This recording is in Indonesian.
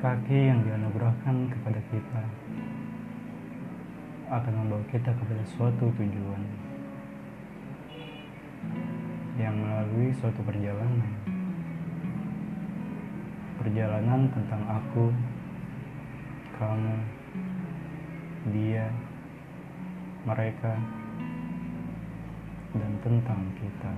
kaki yang dianugerahkan kepada kita akan membawa kita kepada suatu tujuan yang melalui suatu perjalanan perjalanan tentang aku kamu dia mereka dan tentang kita.